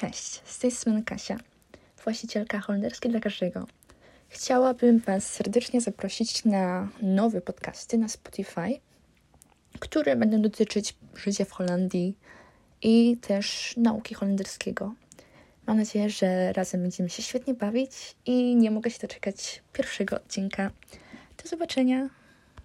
Cześć, z tej strony Kasia, właścicielka holenderskiej dla każdego. Chciałabym Was serdecznie zaprosić na nowe podcasty na Spotify, które będą dotyczyć życia w Holandii i też nauki holenderskiego. Mam nadzieję, że razem będziemy się świetnie bawić i nie mogę się doczekać pierwszego odcinka. Do zobaczenia!